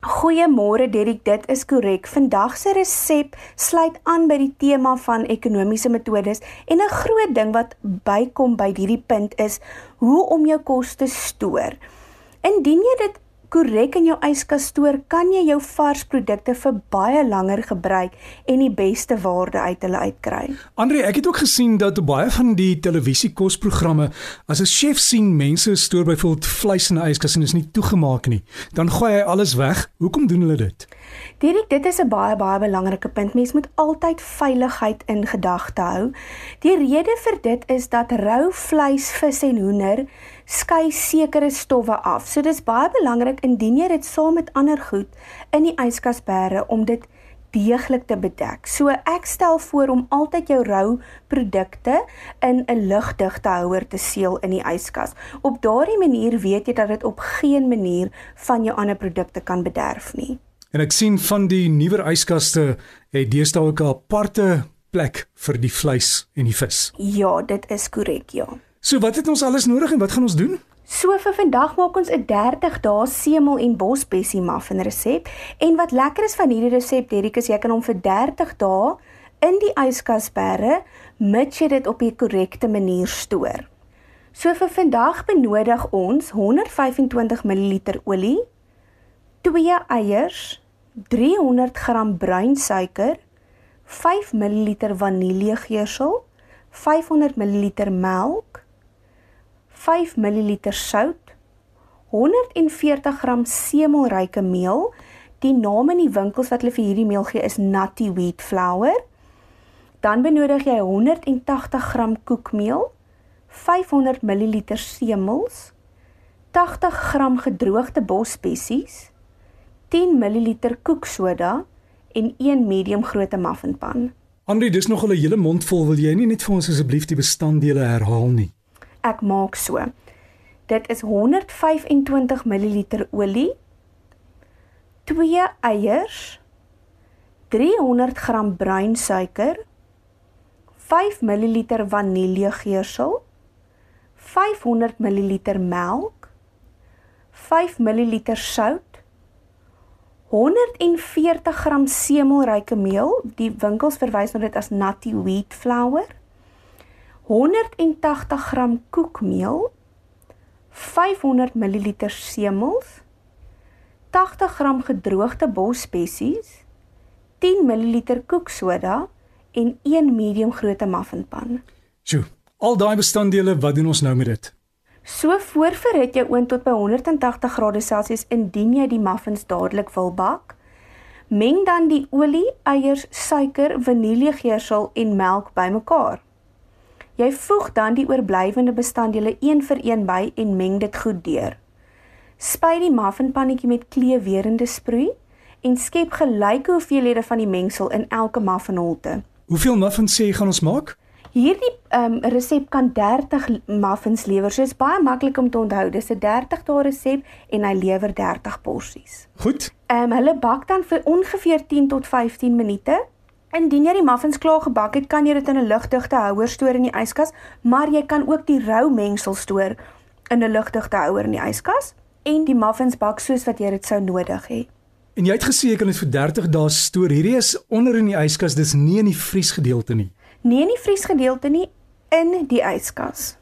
Goeiemôre Derek, dit is korrek. Vandag se resep sluit aan by die tema van ekonomiese metodes en 'n groot ding wat bykom by hierdie punt is hoe om jou kos te stoor. Indien jy dit korrek in jou yskas stoor, kan jy jou vars produkte vir baie langer gebruik en die beste waarde uit hulle uitkry. Andre, ek het ook gesien dat baie van die televisiekosprogramme as 'n chef sien mense stoor byvoorbeeld vleis in 'n yskas en is nie toegemaak nie, dan gooi hy alles weg. Hoekom doen hulle dit? Dirk, dit is 'n baie baie belangrike punt. Mens moet altyd veiligheid in gedagte hou. Die rede vir dit is dat rou vleis, vis en hoender skei sekere stowwe af. So dis baie belangrik indien jy dit saam met ander goed in die yskas bære om dit deeglik te bedek. So ek stel voor om altyd jou rou produkte in 'n lugdigte houer te seël in die yskas. Op daardie manier weet jy dat dit op geen manier van jou ander produkte kan bederf nie. En ek sien van die nuwer yskaste het deesdae ook 'n aparte plek vir die vleis en die vis. Ja, dit is korrek, ja. So wat het ons alles nodig en wat gaan ons doen? So vir vandag maak ons 'n 30 dae semel en bosbessie muffin resep. En wat lekker is van hierdie resep, Derrick, is jy kan hom vir 30 dae in die yskas bære mits jy dit op die korrekte manier stoor. So vir vandag benodig ons 125 ml olie, 2 eiers, 300 g bruin suiker, 5 ml vaniljegeursel, 500 ml melk, 5 ml sout, 140 gram semelryke meel. Die naam in die winkels wat hulle vir hierdie meel gee is Nutty Wheat Flour. Dan benodig jy 180 gram koekmeel, 500 ml semels, 80 gram gedroogde bosbessies, 10 ml koeksoda en 1 medium grootte muffinpan. Andri, dis nog 'n hele mond vol. Wil jy nie net vir ons asseblief die bestanddele herhaal nie? ek maak so. Dit is 125 ml olie, 2 eiers, 300 g bruin suiker, 5 ml vaniljegeursel, 500 ml melk, 5 ml sout, 140 g semelryke meel, die winkels verwys na dit as nutty wheat flour, 180 gram koekmeel, 500 ml semels, 80 gram gedroogde bosbessies, 10 ml koeksoda en 1 medium grootte muffinpan. Sjoe, al daai bestanddele, wat doen ons nou met dit? So voorverhit jou oond tot by 180 grade Celsius indien jy die muffins dadelik wil bak. Meng dan die olie, eiers, suiker, vaniljegeursel en melk bymekaar. Jy voeg dan die oorblywende bestanddele een vir een by en meng dit goed deur. Spuit die muffinpannetjie met kleewerende sproei en skep gelyke hoeveelhede van die mengsel in elke muffinholte. Hoeveel muffins sê jy gaan ons maak? Hierdie um, resep kan 30 muffins lewer. So is baie maklik om te onthou. Dis 'n 30 dae resep en hy lewer 30 porsies. Goed. Ehm um, hulle bak dan vir ongeveer 10 tot 15 minute Indien jy die muffins klaar gebak het, kan jy dit in 'n lugdigte houer stoor in die yskas, maar jy kan ook die rou mengsel stoor in 'n lugdigte houer in die yskas en die muffins bak soos wat jy dit sou nodig hê. En jy het gesê jy kan dit vir 30 dae stoor. Hierdie is onder in die yskas, dis nie in die vriesgedeelte nie. Nee, in die vriesgedeelte nie, in die yskas.